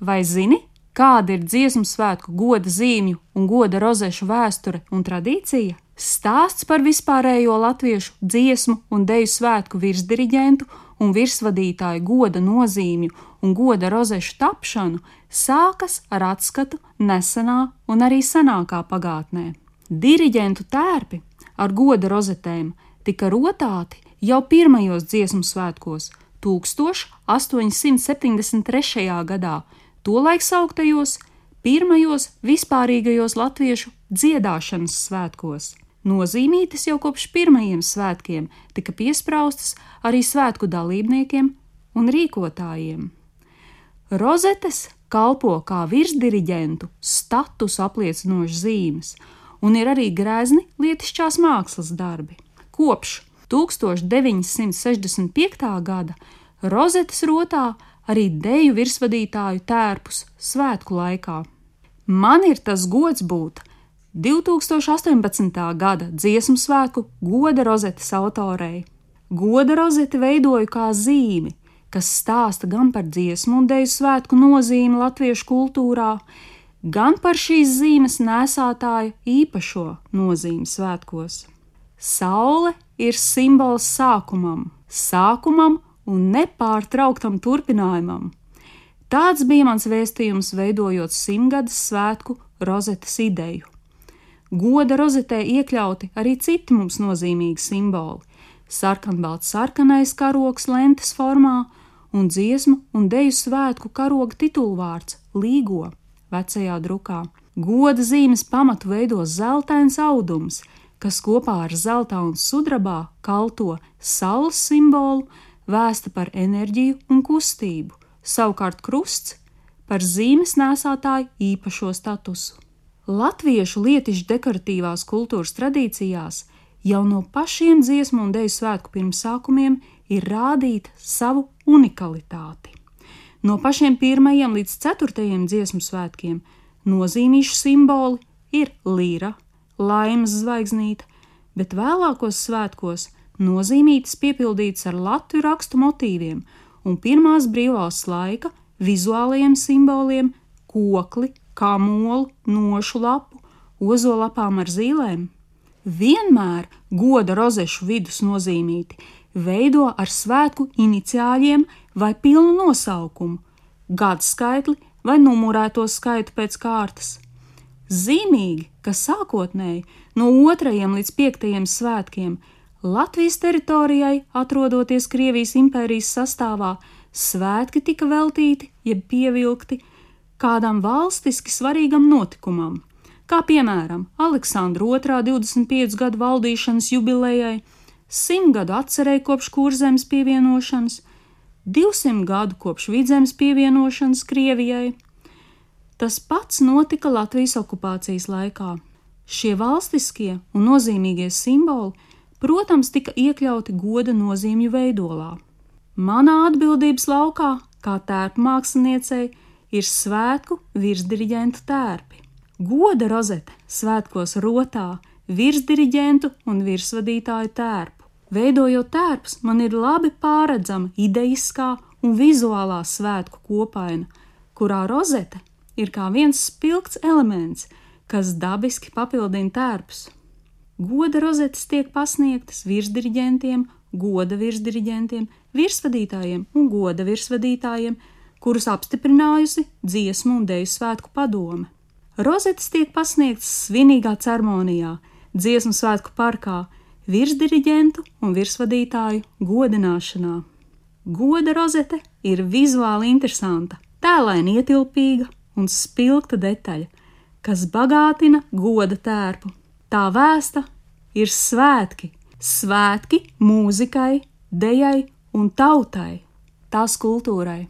Vai zini, kāda ir dziesmu svētku goda zīmju un goda rozešu vēsture un tradīcija? Stāsts par vispārējo latviešu dziesmu un deju svētku virsdiriģentu un virsvadītāju goda nozīmju un goda rozešu tapšanu sākas ar atskatu nesenā un arī senākā pagātnē. Diriģentu tērpi ar goda rozetēm tika rotāti jau pirmajos dziesmu svētkos, 1873. gadā, tolaik sauktajos pirmajos vispārīgajos latviešu dziedāšanas svētkos. Nozīmītas jau kopš pirmajiem svētkiem tika piespraustas arī svētku dalībniekiem un rīkotājiem. Rozetes kalpo kā virsdiriģentu status apliecinošas zīmes, un ir arī grezni lietišķās mākslas darbi. Kopš 1965. gada rozetes rotā arī deju virsvadītāju tērpus svētku laikā. Man ir tas gods būt 2018. gada dziesmu svētku goda rozetes autorei. Goda rozeti veidoju kā zīmi, kas stāsta gan par dziesmu un deju svētku nozīmi latviešu kultūrā, gan par šīs zīmes nesātāja īpašo nozīmi svētkos. Saule ir simbols sākumam, sākumam un nepārtrauktam turpinājumam. Tāds bija mans vēstījums, veidojot simtgades svētku rozetes ideju. Goda rozetē iekļauti arī citi mums nozīmīgi simboli - sarkanbalts sarkanais karoks lentes formā un dziesmu un deju svētku karoga titulvārds - līgo vecajā drukā. Goda zīmes pamatu veido zeltains audums, kas kopā ar zelta un sudrabā kalto saules simbolu, vēsta par enerģiju un kustību, savukārt krusts par zīmes nēsātāju īpašo statusu. Latviešu lietišķu dekoratīvās kultūras tradīcijās jau no pašiem dziesmu un dēļu svētku pirmsākumiem ir rādīta savu unikalitāti. No pašiem pirmajiem līdz ceturtajiem dziesmu svētkiem nozīmīšu simboli ir līra, laimes zvaigznīte, bet vēlākos svētkos nozīmītas piepildītas ar latviešu rakstu motīviem un pirmās brīvās laika vizuālajiem simboliem - kokli, kamolu, nošu lapu, ozolapām ar zīlēm. Vienmēr goda rozešu vidus nozīmīti veido ar svētku iniciāļiem vai pilnu nosaukumu, gadskaitli vai numurēto skaitu pēc kārtas. Zīmīgi, ka sākotnēji no 2. līdz 5. svētkiem Latvijas teritorijai, atrodoties Krievijas impērijas sastāvā, svētki tika veltīti jeb pievilkti kādam valstiski svarīgam notikumam, kā piemēram Aleksandra II 25 gadu valdīšanas jubilejai, 100 gadu atcerēja kopš kurzemes pievienošanas, 200 gadu kopš vidzemes pievienošanas Krievijai. Tas pats notika Latvijas okupācijas laikā. Šie valstiskie un nozīmīgie simboli, protams, tika iekļauti goda nozīmju veidolā. Manā atbildības laukā, kā tērpa māksliniecei, ir svētku virsdiriģentu tērpi. Goda rozete svētkos rotā virsdiriģentu un virsvadītāju tērpu. Veidojot tērpus, man ir labi pārredzama idejiskā un vizuālā svētku kopaina, kurā rozete ir kā viens spilgts elements, kas dabiski papildina tērpus. Goda rozetes tiek pasniegtas virsdiriģentiem, goda virsdiriģentiem, virsvadītājiem un goda virsvadītājiem, kurus apstiprinājusi dziesmu un dēļu svētku padome. Rozetes tiek pasniegtas svinīgā ceremonijā, dziesmu svētku parkā, virsdiriģentu un virsvadītāju godināšanā. Goda rozete ir vizuāli interesanta, tēlēni ietilpīga un spilgta detaļa, kas bagātina goda tērpu. Tā vēsta ir svētki, svētki mūzikai, dejai un tautai, tās kultūrai.